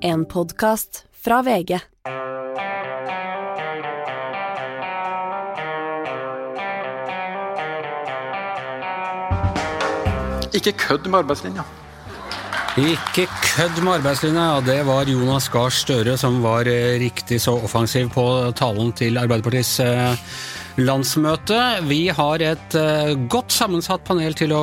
En podkast fra VG. Ikke kødd med arbeidslinja. Ikke kødd med arbeidslinja, ja. Det var Jonas Gahr Støre som var eh, riktig så offensiv på talen til Arbeiderpartiets eh, landsmøte. Vi har et eh, godt sammensatt panel til å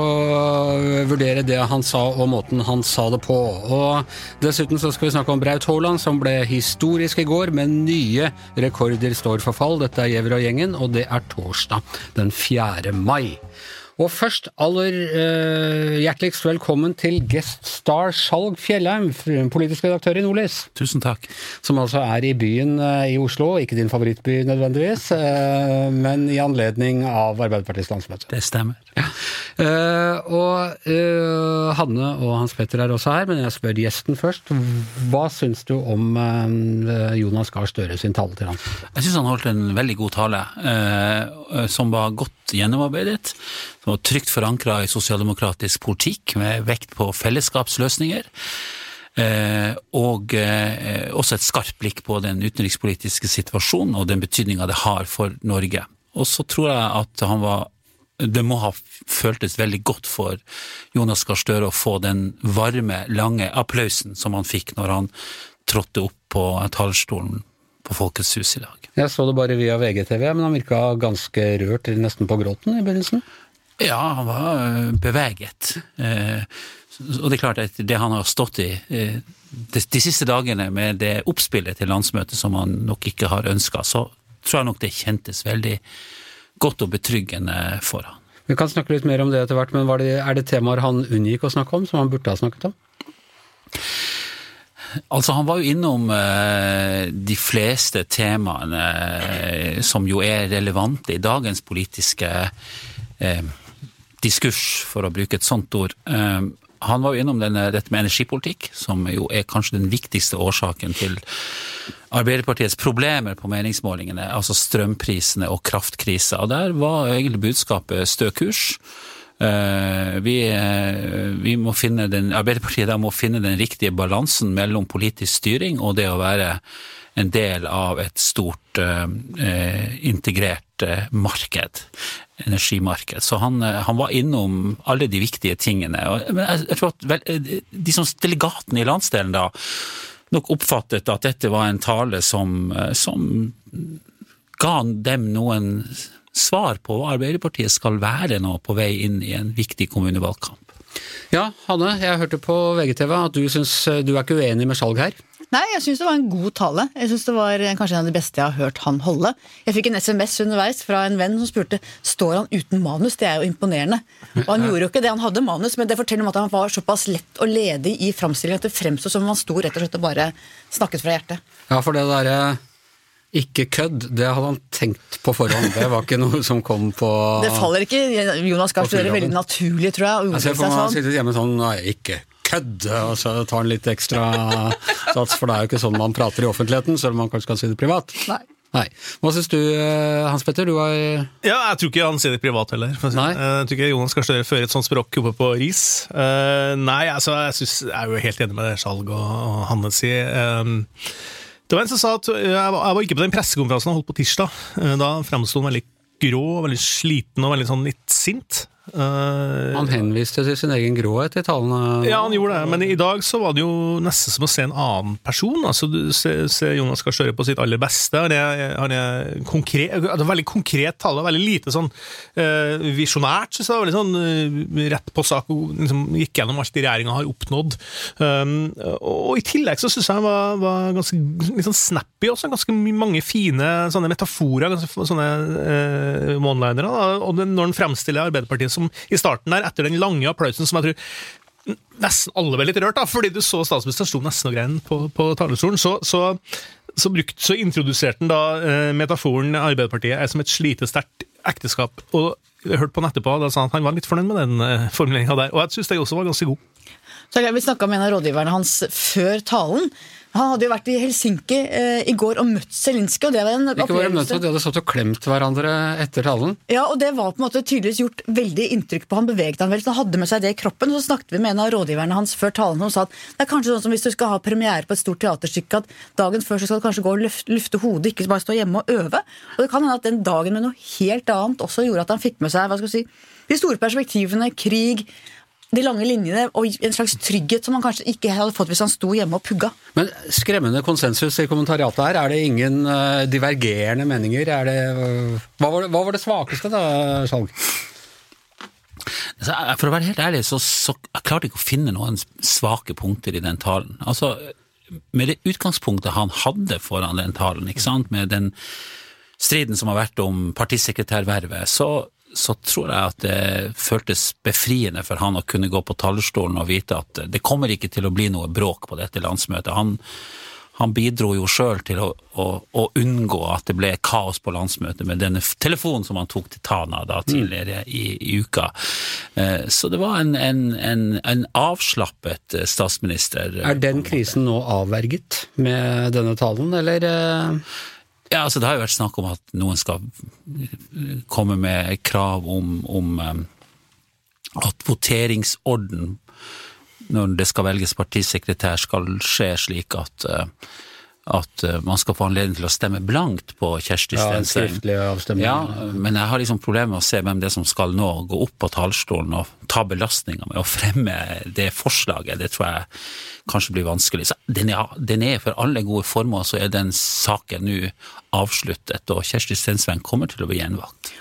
vurdere det han sa og måten han sa det på. Og dessuten så skal vi snakke om Braut Haaland, som ble historisk i går, men nye rekorder står for fall. Dette er Gjever og gjengen, og det er torsdag den 4. mai. Og først aller uh, hjerteligst velkommen til Guest Star Skjalg Fjellheim, politisk redaktør i Nordlys. Tusen takk. Som altså er i byen uh, i Oslo, ikke din favorittby nødvendigvis, uh, men i anledning av Arbeiderpartiets landsmøte. Det stemmer. Ja. Eh, og eh, Hanne og Hans Petter er også her, men jeg spør gjesten først. Hva syns du om eh, Jonas Gahr Støre sin tale til ham? Jeg syns han holdt en veldig god tale, eh, som var godt gjennomarbeidet. Som var trygt forankra i sosialdemokratisk politikk, med vekt på fellesskapsløsninger. Eh, og eh, også et skarpt blikk på den utenrikspolitiske situasjonen og den betydninga det har for Norge. Og så tror jeg at han var det må ha føltes veldig godt for Jonas Gahr Støre å få den varme, lange applausen som han fikk når han trådte opp på talerstolen på Folkets hus i dag. Jeg så det bare via VGTV, men han virka ganske rørt, nesten på gråten i begynnelsen? Ja, han var eh, beveget. Eh, og det er klart at det han har stått i eh, de, siste dagene med det oppspillet til landsmøtet som han nok ikke har ønska, så tror jeg nok det kjentes veldig godt og betryggende for han. Vi kan snakke litt mer om det etter hvert, men det, er det temaer han unngikk å snakke om, som han burde ha snakket om? Altså, han var jo innom eh, de fleste temaene eh, som jo er relevante i dagens politiske eh, diskurs, for å bruke et sånt ord. Eh, han var jo innom denne, dette med energipolitikk, som jo er kanskje den viktigste årsaken til Arbeiderpartiets problemer på meningsmålingene, altså strømprisene og kraftkrisa. Og der var egentlig budskapet stø kurs. Uh, vi, uh, vi, må finne den, Arbeiderpartiet må finne den riktige balansen mellom politisk styring og det å være en del av et stort eh, integrert marked, energimarked. Så han, han, var innom alle de viktige tingene. Men jeg, jeg tror at vel, de som delegatene i landsdelen da nok oppfattet at dette var en tale som, som ga dem noen svar på hva Arbeiderpartiet skal være nå på vei inn i en viktig kommunevalgkamp. Ja, Hanne, jeg hørte på VGTV at du syns du er ikke uenig med Skjalg her? Nei, jeg syns det var en god tale. Jeg synes det var kanskje en av de beste jeg har hørt han holde. Jeg fikk en SMS underveis fra en venn som spurte står han uten manus. Det er jo imponerende. Og han gjorde jo ikke det, han hadde manus, men det forteller om at han var såpass lett og ledig i framstillingen at det fremsto som om han sto rett og slett og bare snakket fra hjertet. Ja, for det derre ikke kødd, det hadde han tenkt på forhånd. Det var ikke noe som kom på Det faller ikke Jonas Gahr Støre veldig naturlig, tror jeg. Jeg ser for meg han sitter hjemme sånn Nei, ikke kødd! Og så tar han litt ekstra sats, for det er jo ikke sånn man prater i offentligheten, selv om man kanskje kan si det privat. Nei. Nei. Hva syns du, Hans Petter? Du har Ja, Jeg tror ikke han sier det privat heller. Nei. Jeg tror ikke Jonas Gahr Støre fører et sånt språk oppe på ris. Uh, nei, altså, jeg, synes, jeg er jo helt enig med det Skjalg og, og Hanne sier. Um, det var en som sa at Jeg var ikke på den pressekonferansen han holdt på tirsdag. Da fremsto han veldig grå, veldig sliten og veldig sånn litt sint. Uh, han henviste til sin egen gråhet i talene? Ja, han gjorde det, men i dag så var det jo nesten som å se en annen person. Altså, Du ser, ser Jonas Gahr Støre på sitt aller beste. Han er, han er konkret, altså, veldig konkret tale, veldig lite sånn uh, visjonært. Så veldig sånn uh, rett på sak, liksom, gikk gjennom alt regjeringa har oppnådd. Um, og i tillegg så syns jeg han var, var ganske litt sånn snappy også. Ganske mange fine sånne metaforer, ganske sånne uh, one-linere. Og når han fremstiller Arbeiderpartiet som i starten der, etter den lange applausen som jeg tror nesten alle ble litt rørt, av, fordi du så statsministeren sto nesten og grein på, på talerstolen, så, så, så, så, introduserte han da eh, metaforen Arbeiderpartiet er som et slitesterkt ekteskap. og jeg hørte på han etterpå, da sa han at han var litt fornøyd med den eh, formuleringa der. Og jeg syns det også var ganske god. Så Vi snakka med en av rådgiverne hans før talen. Han hadde jo vært i Helsinki eh, i går og møtt Zelinskyj, og det var en Ikke møtt opplevelse. at de hadde stått og klemt hverandre etter talen. Ja, og det var på en måte tydeligvis gjort veldig inntrykk på han, beveget han vel, så han hadde med seg det i kroppen. Så snakket vi med en av rådgiverne hans før talen som sa at det er kanskje sånn som hvis du skal ha premiere på et stort teaterstykke, at dagen før så skal du kanskje gå og løfte, lufte hodet, ikke bare stå hjemme og øve. Og det kan hende at den dagen med noe helt annet også gjorde at han fikk med seg hva skal vi si, de store perspektivene, krig, de lange linjene og en slags trygghet som han kanskje ikke hadde fått hvis han sto hjemme og pugga. Men skremmende konsensus i kommentariatet her. Er det ingen uh, divergerende meninger? Er det, uh, hva, var det, hva var det svakeste, da, Skjalg? For å være helt ærlig, så, så jeg klarte ikke å finne noen svake punkter i den talen. Altså, Med det utgangspunktet han hadde foran den talen, ikke sant, med den striden som har vært om partisekretærvervet, så, så tror jeg at det føltes befriende for han å kunne gå på talerstolen og vite at det kommer ikke til å bli noe bråk på dette landsmøtet. Han, han bidro jo sjøl til å, å, å unngå at det ble kaos på landsmøtet med denne telefonen som han tok til Tana da tidligere i, i uka. Eh, Så det var en, en, en, en avslappet eh, statsminister. Er den krisen nå avverget med denne talen, eller? Ja, altså Det har jo vært snakk om at noen skal komme med krav om, om eh, at voteringsorden når det skal velges partisekretær, skal skje slik at, eh, at eh, man skal få anledning til å stemme blankt på Kjersti Ja, Stenseng. skriftlig. Ja, men jeg har liksom problemer med å se hvem det er som skal nå gå opp på talerstolen og ta belastninga med å fremme det forslaget. Det tror jeg kanskje blir vanskelig. Så den er, den er for alle gode formål, så er den saken nå avsluttet, og Kjersti Stensveen kommer til å bli gjenvalgt.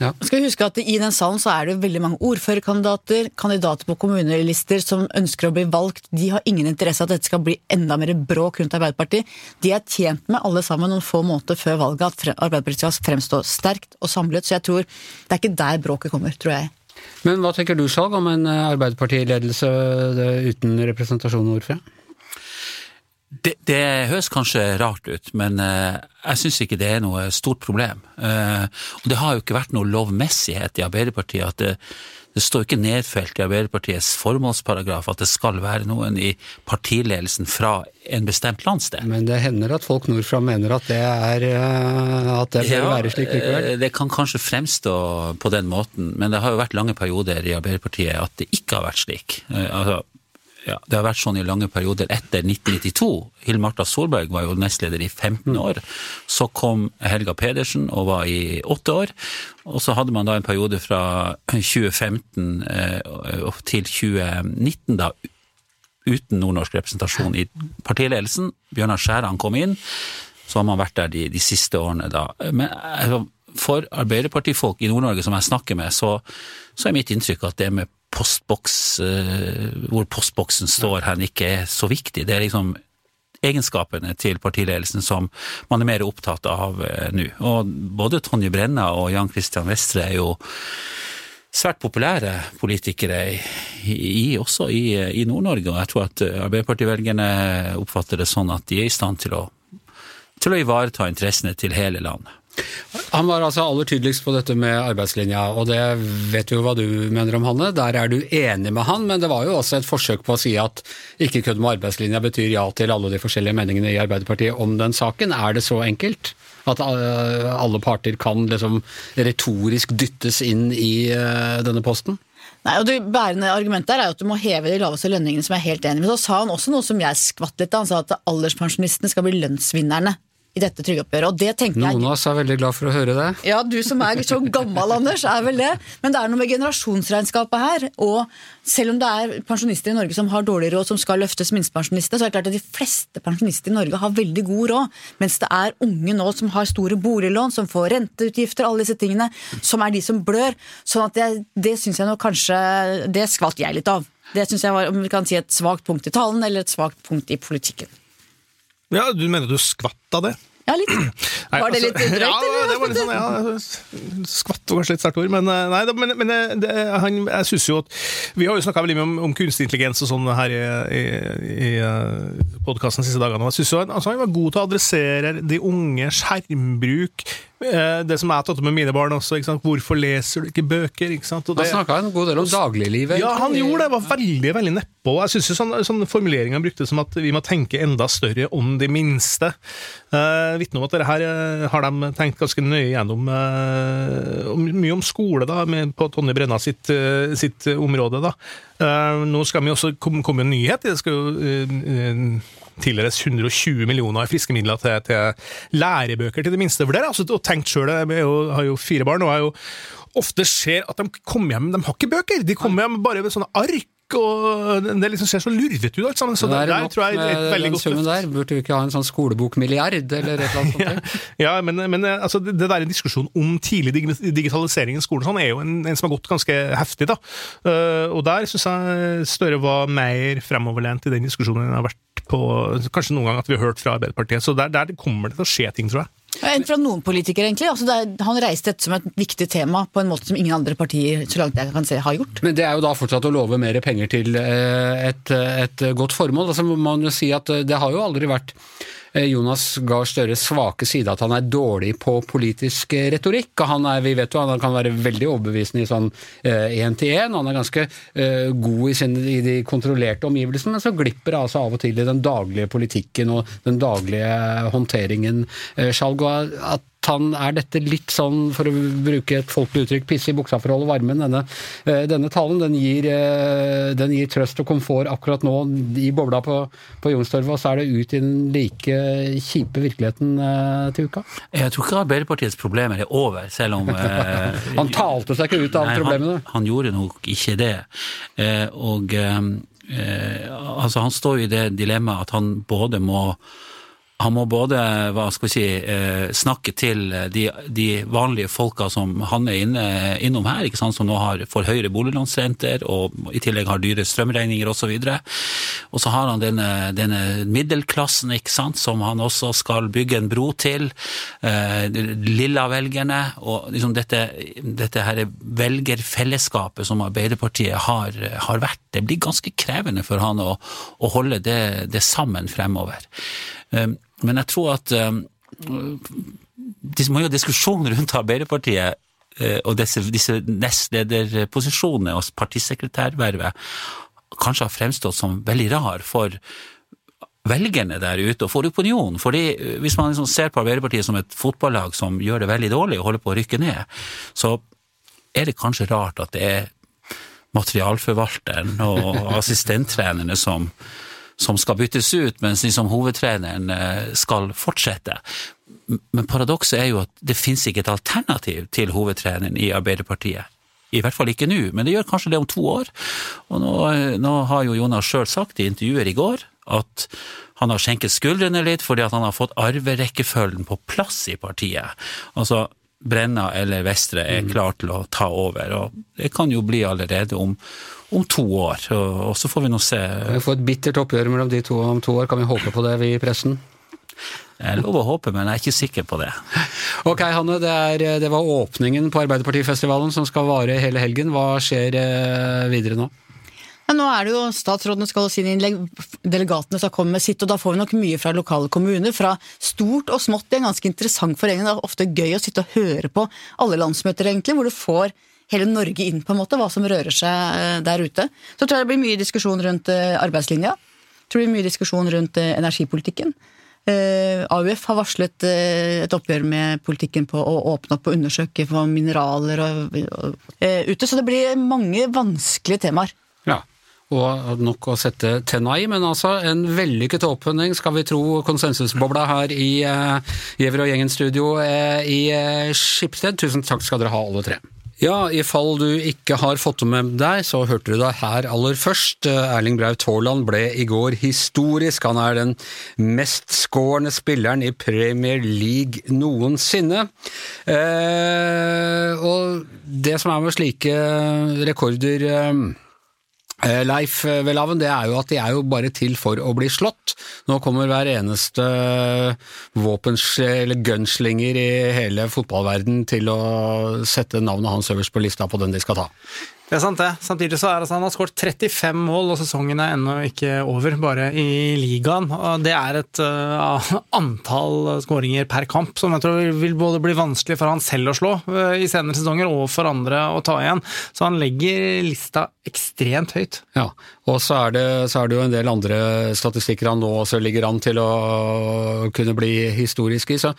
Ja. Skal vi huske at I den salen så er det veldig mange ordførerkandidater, kandidater på kommunelister som ønsker å bli valgt. De har ingen interesse av at dette skal bli enda mer bråk rundt Arbeiderpartiet. De er tjent med alle sammen noen få måneder før valget at Arbeiderpartiet skal fremstå sterkt og samlet. Så jeg tror det er ikke der bråket kommer, tror jeg. Men hva tenker du, Skjalg, om en eh, Arbeiderpartiledelse eh, uten representasjon ordfører? Det, det høres kanskje rart ut, men eh, jeg syns ikke det er noe stort problem. Eh, og det har jo ikke vært noe lovmessighet i Arbeiderpartiet. at det, det står ikke nedfelt i Arbeiderpartiets formålsparagraf at det skal være noen i partiledelsen fra en bestemt landsdel. Men det hender at folk nordfra mener at det er eh, at det bør være slik likevel. eh, Det kan kanskje fremstå på den måten, men det har jo vært lange perioder i Arbeiderpartiet at det ikke har vært slik. Eh, Altså, ja, det har vært sånn i lange perioder etter 1992. Hill Marta Solberg var jo nestleder i 15 år. Så kom Helga Pedersen og var i åtte år. Og så hadde man da en periode fra 2015 eh, til 2019 da uten nordnorsk representasjon i partiledelsen. Bjørnar Skjæran kom inn, så har man vært der de, de siste årene da. Men altså, for Arbeiderpartifolk i Nord-Norge som jeg snakker med, så, så er mitt inntrykk at det med postboks, eh, hvor postboksen står hen, ikke er så viktig. Det er liksom egenskapene til partiledelsen som man er mer opptatt av eh, nå. Og både Tonje Brenna og Jan Christian Vestre er jo svært populære politikere i, i, også i, i Nord-Norge, og jeg tror at Arbeiderpartivelgerne oppfatter det sånn at de er i stand til å, til å ivareta interessene til hele landet. Han var altså aller tydeligst på dette med arbeidslinja, og det vet vi jo hva du mener om Hanne. Der er du enig med han, men det var jo også et forsøk på å si at ikke kødd med arbeidslinja betyr ja til alle de forskjellige meningene i Arbeiderpartiet om den saken. Er det så enkelt? At eh, alle parter kan liksom retorisk dyttes inn i eh, denne posten? Nei, og Det bærende argumentet er jo at du må heve de laveste lønningene, som jeg er helt enig med. Så sa han også noe som jeg skvatt litt av. Han sa at alderspensjonistene skal bli lønnsvinnerne i dette trygdeoppgjøret. Og det tenker jeg Noen av oss er veldig glad for å høre det. Ja, du som er så gammel, Anders, er vel det. Men det er noe med generasjonsregnskapet her. Og selv om det er pensjonister i Norge som har dårlig råd, som skal løftes minstepensjonister, så er det klart at de fleste pensjonister i Norge har veldig god råd. Mens det er unge nå som har store boliglån, som får renteutgifter, alle disse tingene, som er de som blør. Sånn at det, det syns jeg nå kanskje Det skvatt jeg litt av. Det syns jeg var om vi kan si et svakt punkt i talen, eller et svakt punkt i politikken. Ja, du mener du skvatt av det? Ja, litt. Nei, Var det litt altså, drøyt, Ja, eller? det var litt sånn, ja, skvatt var kanskje litt sterkt ord, men, eh, nei, men, men eh, det, han, jeg synes jo at Vi har jo snakka veldig mye om, om kunstig intelligens og sånn her i, i, i podkasten de siste dagene. og Jeg jo han, altså, han var god til å adressere de unge, skjermbruk, eh, det som jeg har tatt opp med mine barn også. Hvorfor leser du ikke bøker? Ikke sant? Og Han det- snakka en god del om dagliglivet. ja, han gjorde det. var veldig veldig nedpå. Jeg syns sånn, sånn formuleringa han brukte som at vi må tenke enda større om de minste, uh, vitner om at dette her eh, har de tenkt ganske nøye gjennom. Uh, mye om skole da, med, på Tonje Brenna sitt, uh, sitt område. da. Uh, nå skal vi også komme kom en nyhet. Det skal jo tildeles 120 millioner i friske midler til, til lærebøker til det minste. For det er altså tenkt sjøl, jeg har jo fire barn. og jeg jo ofte ser at de kommer hjem, de har ikke bøker. De kommer hjem bare med sånne ark, og det liksom ser så lurvete ut alt sammen. Så Det er der nok tror jeg er et veldig godt løft. der. Burde vi ikke ha en sånn skolebokmilliard, eller et eller annet sånt? Ja, ja, men, men altså, det, det der en diskusjon om tidlig digitalisering i skolen sånn, er jo en, en som har gått ganske heftig. da. Eh, og der syns jeg Støre var mer fremoverlent i den diskusjonen enn han har vært på kanskje noen gang at vi har hørt fra Arbeiderpartiet. Så der, der kommer det til å skje ting, tror jeg. Enn fra noen politikere, egentlig. Altså, det er, han reiste dette som et viktig tema på en måte som ingen andre partier så langt jeg kan se, har gjort. Men det er jo da fortsatt å love mer penger til eh, et, et godt formål. Altså må man jo si at eh, det har jo aldri vært Jonas Gahr Støres svake side at han er dårlig på politisk eh, retorikk. og han er, Vi vet jo han kan være veldig overbevisende i sånn én-til-én. Han er ganske uh, god i, sin, i de kontrollerte omgivelsene, men så glipper det altså av og til i den daglige politikken og den daglige håndteringen. Uh, Skjalg, at han er dette litt sånn, for å bruke et folkelig uttrykk, pisse i buksa for å holde varmen. Denne, eh, denne talen den gir, eh, den gir trøst og komfort akkurat nå i bobla på, på Youngstorget, og så er det ut i den like kjipe virkeligheten eh, til uka. Jeg tror ikke Arbeiderpartiets problemer er over, selv om Han talte seg ikke ut av Nei, problemene. Han, han gjorde nok ikke det. Og altså han står jo i det dilemmaet at han både må han må både hva skal vi si, eh, snakke til de, de vanlige folka som han er inne, innom her, ikke sant, som nå har, får høyere boliglånsrenter og i tillegg har dyre strømregninger osv. Og så har han denne, denne middelklassen ikke sant, som han også skal bygge en bro til. Eh, Lilla-velgerne og liksom dette, dette her velgerfellesskapet som Arbeiderpartiet har, har vært. Det blir ganske krevende for han å, å holde det, det sammen fremover. Um, men jeg tror at det må jo diskusjon rundt Arbeiderpartiet eh, og disse, disse nestlederposisjonene og partisekretærvervet kanskje har fremstått som veldig rar for velgerne der ute og for opinionen. Fordi eh, Hvis man liksom ser på Arbeiderpartiet som et fotballag som gjør det veldig dårlig og holder på å rykke ned, så er det kanskje rart at det er materialforvalteren og assistenttrenerne som, som skal byttes ut, mens liksom hovedtreneren eh, skal fortsette. Men paradokset er jo at det finnes ikke et alternativ til hovedtreneren i Arbeiderpartiet. I hvert fall ikke nå, men det gjør kanskje det om to år. Og nå, nå har jo Jonas sjøl sagt i intervjuer i går at han har skjenket skuldrene litt fordi at han har fått arverekkefølgen på plass i partiet. Altså, Brenna eller Vestre er klar til å ta over, og det kan jo bli allerede om, om to år. Og, og så får vi nå se. Vi får et bittert oppgjør mellom de to om to år, kan vi håpe på det, vi i pressen? Jeg er lov å håpe, men jeg er ikke sikker på det. Ok, Hanne, det, er, det var åpningen på Arbeiderpartifestivalen som skal vare hele helgen. Hva skjer eh, videre nå? Men nå er det jo statsrådene skal holde sine innlegg, delegatene skal komme med sitt, og da får vi nok mye fra lokale kommuner. Fra stort og smått. Det er en ganske interessant forening. Det er ofte gøy å sitte og høre på alle landsmøter, egentlig, hvor du får hele Norge inn, på en måte, hva som rører seg eh, der ute. Så tror jeg det blir mye diskusjon rundt eh, arbeidslinja. Tror det blir mye diskusjon rundt eh, energipolitikken. AUF har varslet et oppgjør med politikken på å åpne opp og undersøke for mineraler og, ute, så det blir mange vanskelige temaer. Ja, og nok å sette tenna i, men altså en vellykket åpning, skal vi tro konsensusbobla her i Giæver og Gjengen studio eh, i uh, Skipsted. Tusen takk skal dere ha, alle tre. Ja, i fall du ikke har fått det med deg, så hørte du det her aller først. Erling Braut Haaland ble i går historisk. Han er den mest skårende spilleren i Premier League noensinne. Eh, og det som er med slike rekorder eh, Leif Welhaven, det er jo at de er jo bare til for å bli slått. Nå kommer hver eneste våpens- eller gunslinger i hele fotballverden til å sette navnet hans øverst på lista på den de skal ta. Det er sant, det. Samtidig så er det sånn, han har skåret 35 mål, og sesongen er ennå ikke over, bare i ligaen. Og det er et uh, antall skåringer per kamp som jeg tror vil både bli vanskelig for han selv å slå uh, i senere sesonger, og for andre å ta igjen. Så han legger lista ekstremt høyt. Ja, og så er, det, så er det jo en del andre statistikker han nå også ligger an til å kunne bli historisk i. så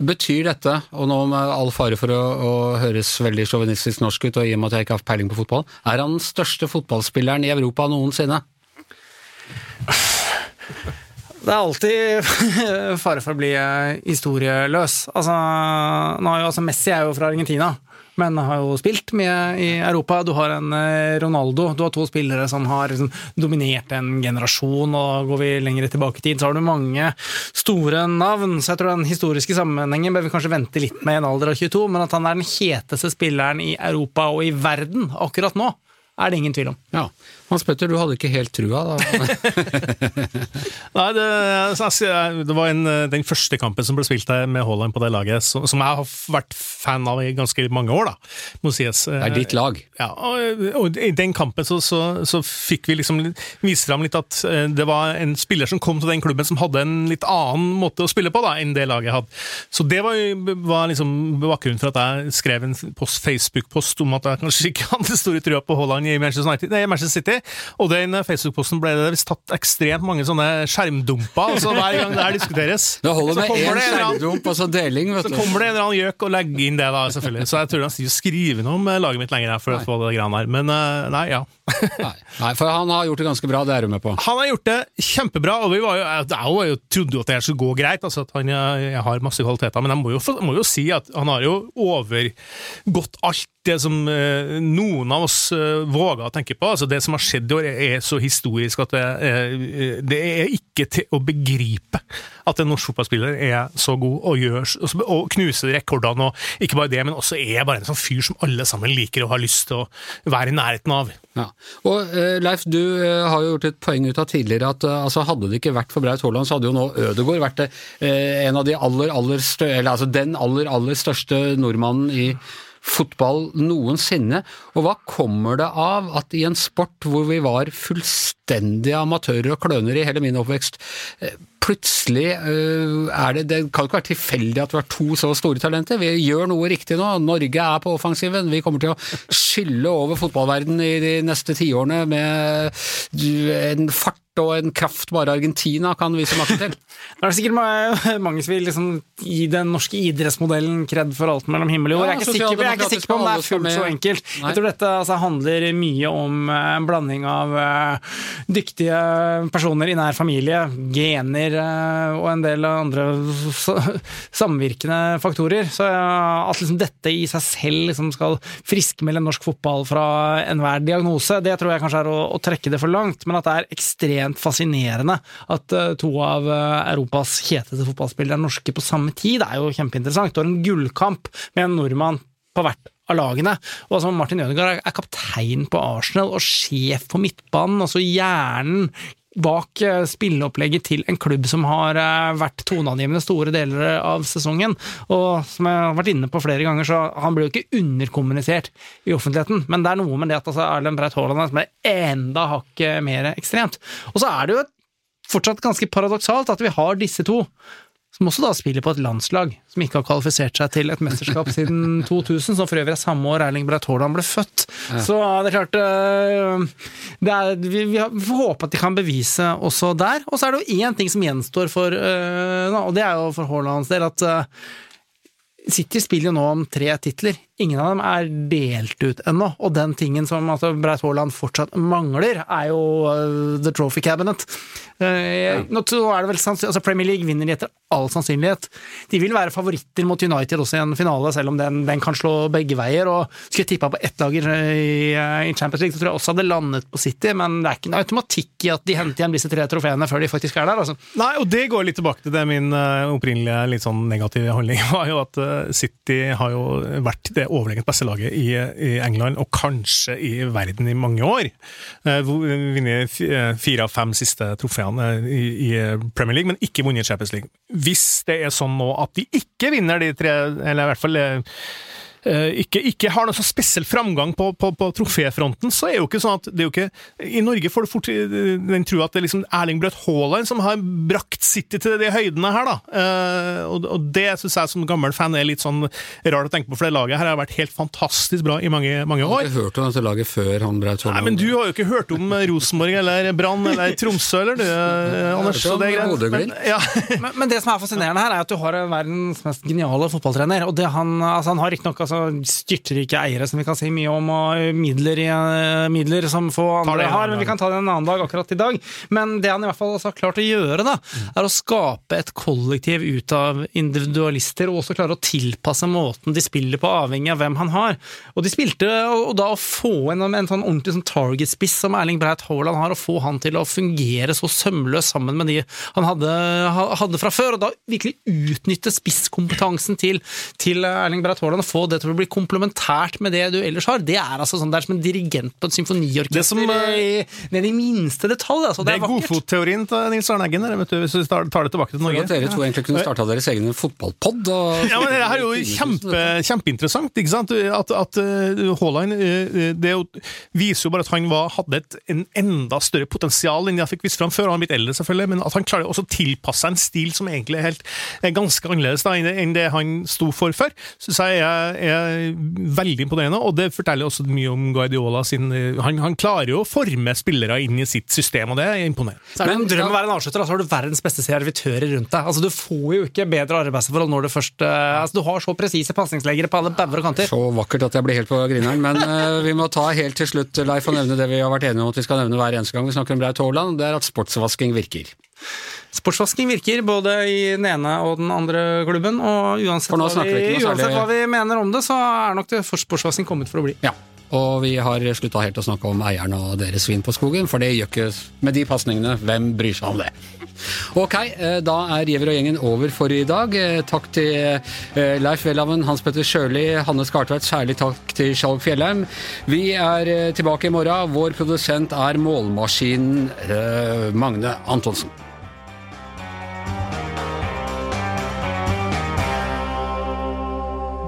Betyr dette, og nå med all fare for å, å høres veldig sjåvinistisk norsk ut, og i og med at jeg ikke har peiling på fotball, er han den største fotballspilleren i Europa noensinne? Det er alltid fare for å bli eh, historieløs. Altså, nå er jo, altså Messi er jo fra Argentina men har jo spilt mye i Europa. Du har en eh, Ronaldo, du har to spillere som har liksom dominert en generasjon, og går vi lenger tilbake i tid, så har du mange store navn. Så jeg tror den historiske sammenhengen bør vi kanskje vente litt med i en alder av 22, men at han er den heteste spilleren i Europa og i verden akkurat nå, er det ingen tvil om. Ja, Hans Petter, du hadde ikke helt trua, da? Nei, det, det var en, den første kampen som ble spilt med Haaland på det laget, som, som, jeg har vært fan av i ganske mange år, da, må sies. Det er ditt lag? Ja, og, og i den kampen så, så, så, fikk vi liksom vise fram litt at eh, det var en spiller som kom til den klubben som hadde en litt annen måte å spille på da, enn det laget hadde. Så det var, var liksom bakgrunnen for at jeg skrev en Facebook-post om at jeg kanskje ikke hadde store trua på Haaland i Manchester, United, Og den Facebook-posten ble det visst tatt ekstremt mange sånne skjermdumper altså hver gang det her diskuteres. Det holder med én skjermdump og så deling, vet du. Så kommer det en eller annen gjøk og legger inn det, da, selvfølgelig. Så jeg tror han skrive noe om laget mitt lenger for nei. å få det greiene her. Men uh, nei, ja. nei. nei, for han har gjort det ganske bra, det er du med på? Han har gjort det kjempebra, og vi var jo, jeg, jeg trodde jo at det skulle gå greit, altså at han jeg har masse kvaliteter, men jeg må jo, må jo si at han har jo overgått alt det som eh, noen av oss eh, våger å tenke på. altså Det som har skjedd i år, er så historisk at det, eh, det er ikke til å begripe at en norsk fotballspiller er så god og, gjør, og knuser rekordene. og Ikke bare det, men også er bare en sånn fyr som alle sammen liker og har lyst til å være i nærheten av. Ja. Og Leif, du har jo gjort et poeng ut av tidligere at altså, hadde det ikke vært for Braut Haaland, så hadde jo nå Ødegaard vært en av de aller, aller største, eller altså den aller, aller største nordmannen i fotball noensinne. Og hva kommer det av at i en sport hvor vi var fullstendige amatører og kløner i hele min oppvekst, eh, plutselig eh, er det Det kan ikke være tilfeldig at vi har to så store talenter. Vi gjør noe riktig nå. Norge er på offensiven. Vi kommer til å skylle over fotballverdenen i de neste tiårene med en fart og en kraft bare Argentina kan vise maken til. Det er sikkert mange som vil liksom gi den norske idrettsmodellen kred for alt mellom himmel og jord. Ja, jeg, jeg, er ikke sikker, på om det er fullt så enkelt. Nei. Jeg tror dette altså, handler mye om uh, en blanding av uh, dyktige personer i nær familie, gener uh, og en del andre samvirkende faktorer. Så at liksom, dette i seg selv liksom, skal friskmelde norsk fotball fra enhver diagnose, det tror jeg kanskje er å, å trekke det for langt. Men at det er ekstremt ekstremt fascinerende at uh, to av uh, Europas kjeteste fotballspillere er norske på samme tid. Det er jo kjempeinteressant. Har en gullkamp med en nordmann på hvert av lagene. Og altså Martin Ødegaard er kaptein på Arsenal og sjef på midtbanen. altså Hjernen bak eh, spilleopplegget til en klubb som har eh, vært toneangivende store deler av sesongen. Og som jeg har vært inne på flere ganger, så han blir jo ikke underkommunisert i offentligheten. Men det er noe med det at altså, Erlend Breit Haaland som er enda hakket mer ekstremt. Og så er det jo fortsatt ganske paradoksalt at vi har disse to som også da spiller på et landslag som ikke har kvalifisert seg til et mesterskap siden 2000, som for øvrig er samme år Erling Braut Haaland ble født. Ja. Så det er klart øh, det er, vi, vi, får håpe at de kan bevise også der. Og så er det jo én ting som gjenstår for øh, Og det er jo for Haalands del at øh, City spiller jo nå om tre titler. Ingen av dem er delt ut ennå, og den tingen som altså, Breit Haaland fortsatt mangler, er jo uh, the trophy cabinet. Uh, nå er det vel altså Premier League vinner de etter all sannsynlighet. De vil være favoritter mot United også i en finale, selv om den, den kan slå begge veier. og Skulle jeg tippa på ett lag i, i, Champions League, så tror jeg også hadde landet på City, men det er ikke noe automatikk i at de henter igjen disse tre trofeene før de faktisk er der. Altså. Nei, og det går litt tilbake til det min uh, opprinnelige litt sånn negative holdning var jo at City har jo vært det overlegent beste laget i, i, England, og kanskje i verden i mange år. Uh, Vunnet fire av fem siste trofeene i, i, Premier League, men ikke vunnet Champions League. Hvis det er sånn nå at de ikke vinner de tre, eller i hvert fall ikke, ikke, har noe så spesiell framgang på, på, på troféfronten, så er det jo ikke sånn at det er jo ikke I Norge får du fort den trua at det er liksom Erling Brødt Haaland som har brakt City til de høydene her, da. Uh, og, og, det syns jeg som gammel fan er litt sånn rart å tenke på, for det laget her har vært helt fantastisk bra i mange, mange år. Jeg har ikke hørt om dette laget før han Braut Haaland. Nei, men du har jo ikke hørt om Rosenborg eller Brann eller Tromsø, eller du, Anders? Så det er greit. Men, ja. men, men, det som er fascinerende her, er at du har verdens mest geniale fotballtrener. og det Han altså han har riktignok altså, styrtrike eiere, som vi kan si mye om, og midler, i, midler som få andre har. men Vi kan ta det en annen dag akkurat i dag. Men det han i hvert fall har klart å gjøre, da, er å skape et kollektiv ut av individualister, og også klare å tilpasse måten de spiller på, avhengig av hvem han har. Og de spilte, og da å få en, en sånn ordentlig sånn target-spiss som Erling Breit Haaland har, og få han til å fungere så sømløst sammen med de han hadde, hadde fra før, og da virkelig utnytte spisskompetansen til, til Erling Breit Haaland og få det til å bli komplementært med det du ellers har, det er altså sånn, det er som en dirigent på et symfoniorkester ned i minste detalj. Altså, det, det er, er godfotteorien til Nils Arne Eggen, hvis vi tar det tilbake til Norge. Dere to egentlig kunne starta deres egen fotballpod? Ja, men det er jo kjempe, kjempeinteressant, ikke sant? At, at uh, Haaland uh, det jo, viser jo bare at han var, hadde et en enda større potensial enn jeg fikk vist fram før. Han er blitt eldre, selvfølgelig, men at han klarer også å tilpasse seg en stil som egentlig er, helt, er ganske annerledes da, enn det han sto for før, syns jeg er, er, veldig imponerende. Og det forteller også mye om Guardiola sin han, han, klarer jo å forme spillere inn i sitt system, og det er imponerende. Så er det en drøm å være en avslutter, altså har du verdens beste servitører rundt deg. Altså, du får jo ikke bedre arbeidsforhold når du først uh, altså, Du har så presise pasningsleggere på alle bauger og kanter. Så vakkert at jeg blir helt på grineren, men uh, vi må ta helt til slutt, Leif, og nevne det vi har vært enige om at vi skal nevne hver eneste gang vi snakker om Braut Haaland, det er at sportsvasking virker. Sportsvasking virker både i den ene og den andre klubben, og uansett, hva vi, uansett hva vi mener om det, så er nok det sportsvasking kommet for å bli. Ja. Og vi har slutta helt å snakke om eierne og deres svin på skogen, for det gjør ikke med de pasningene. Hvem bryr seg om det? Ok, eh, da er Giæver og gjengen over for i dag. Eh, takk til eh, Leif Welhaven, Hans Petter Sjøli, Hanne Skartveit. Særlig takk til Skjalg Fjellheim. Vi er tilbake i morgen. Vår produsent er målmaskinen Magne Antonsen.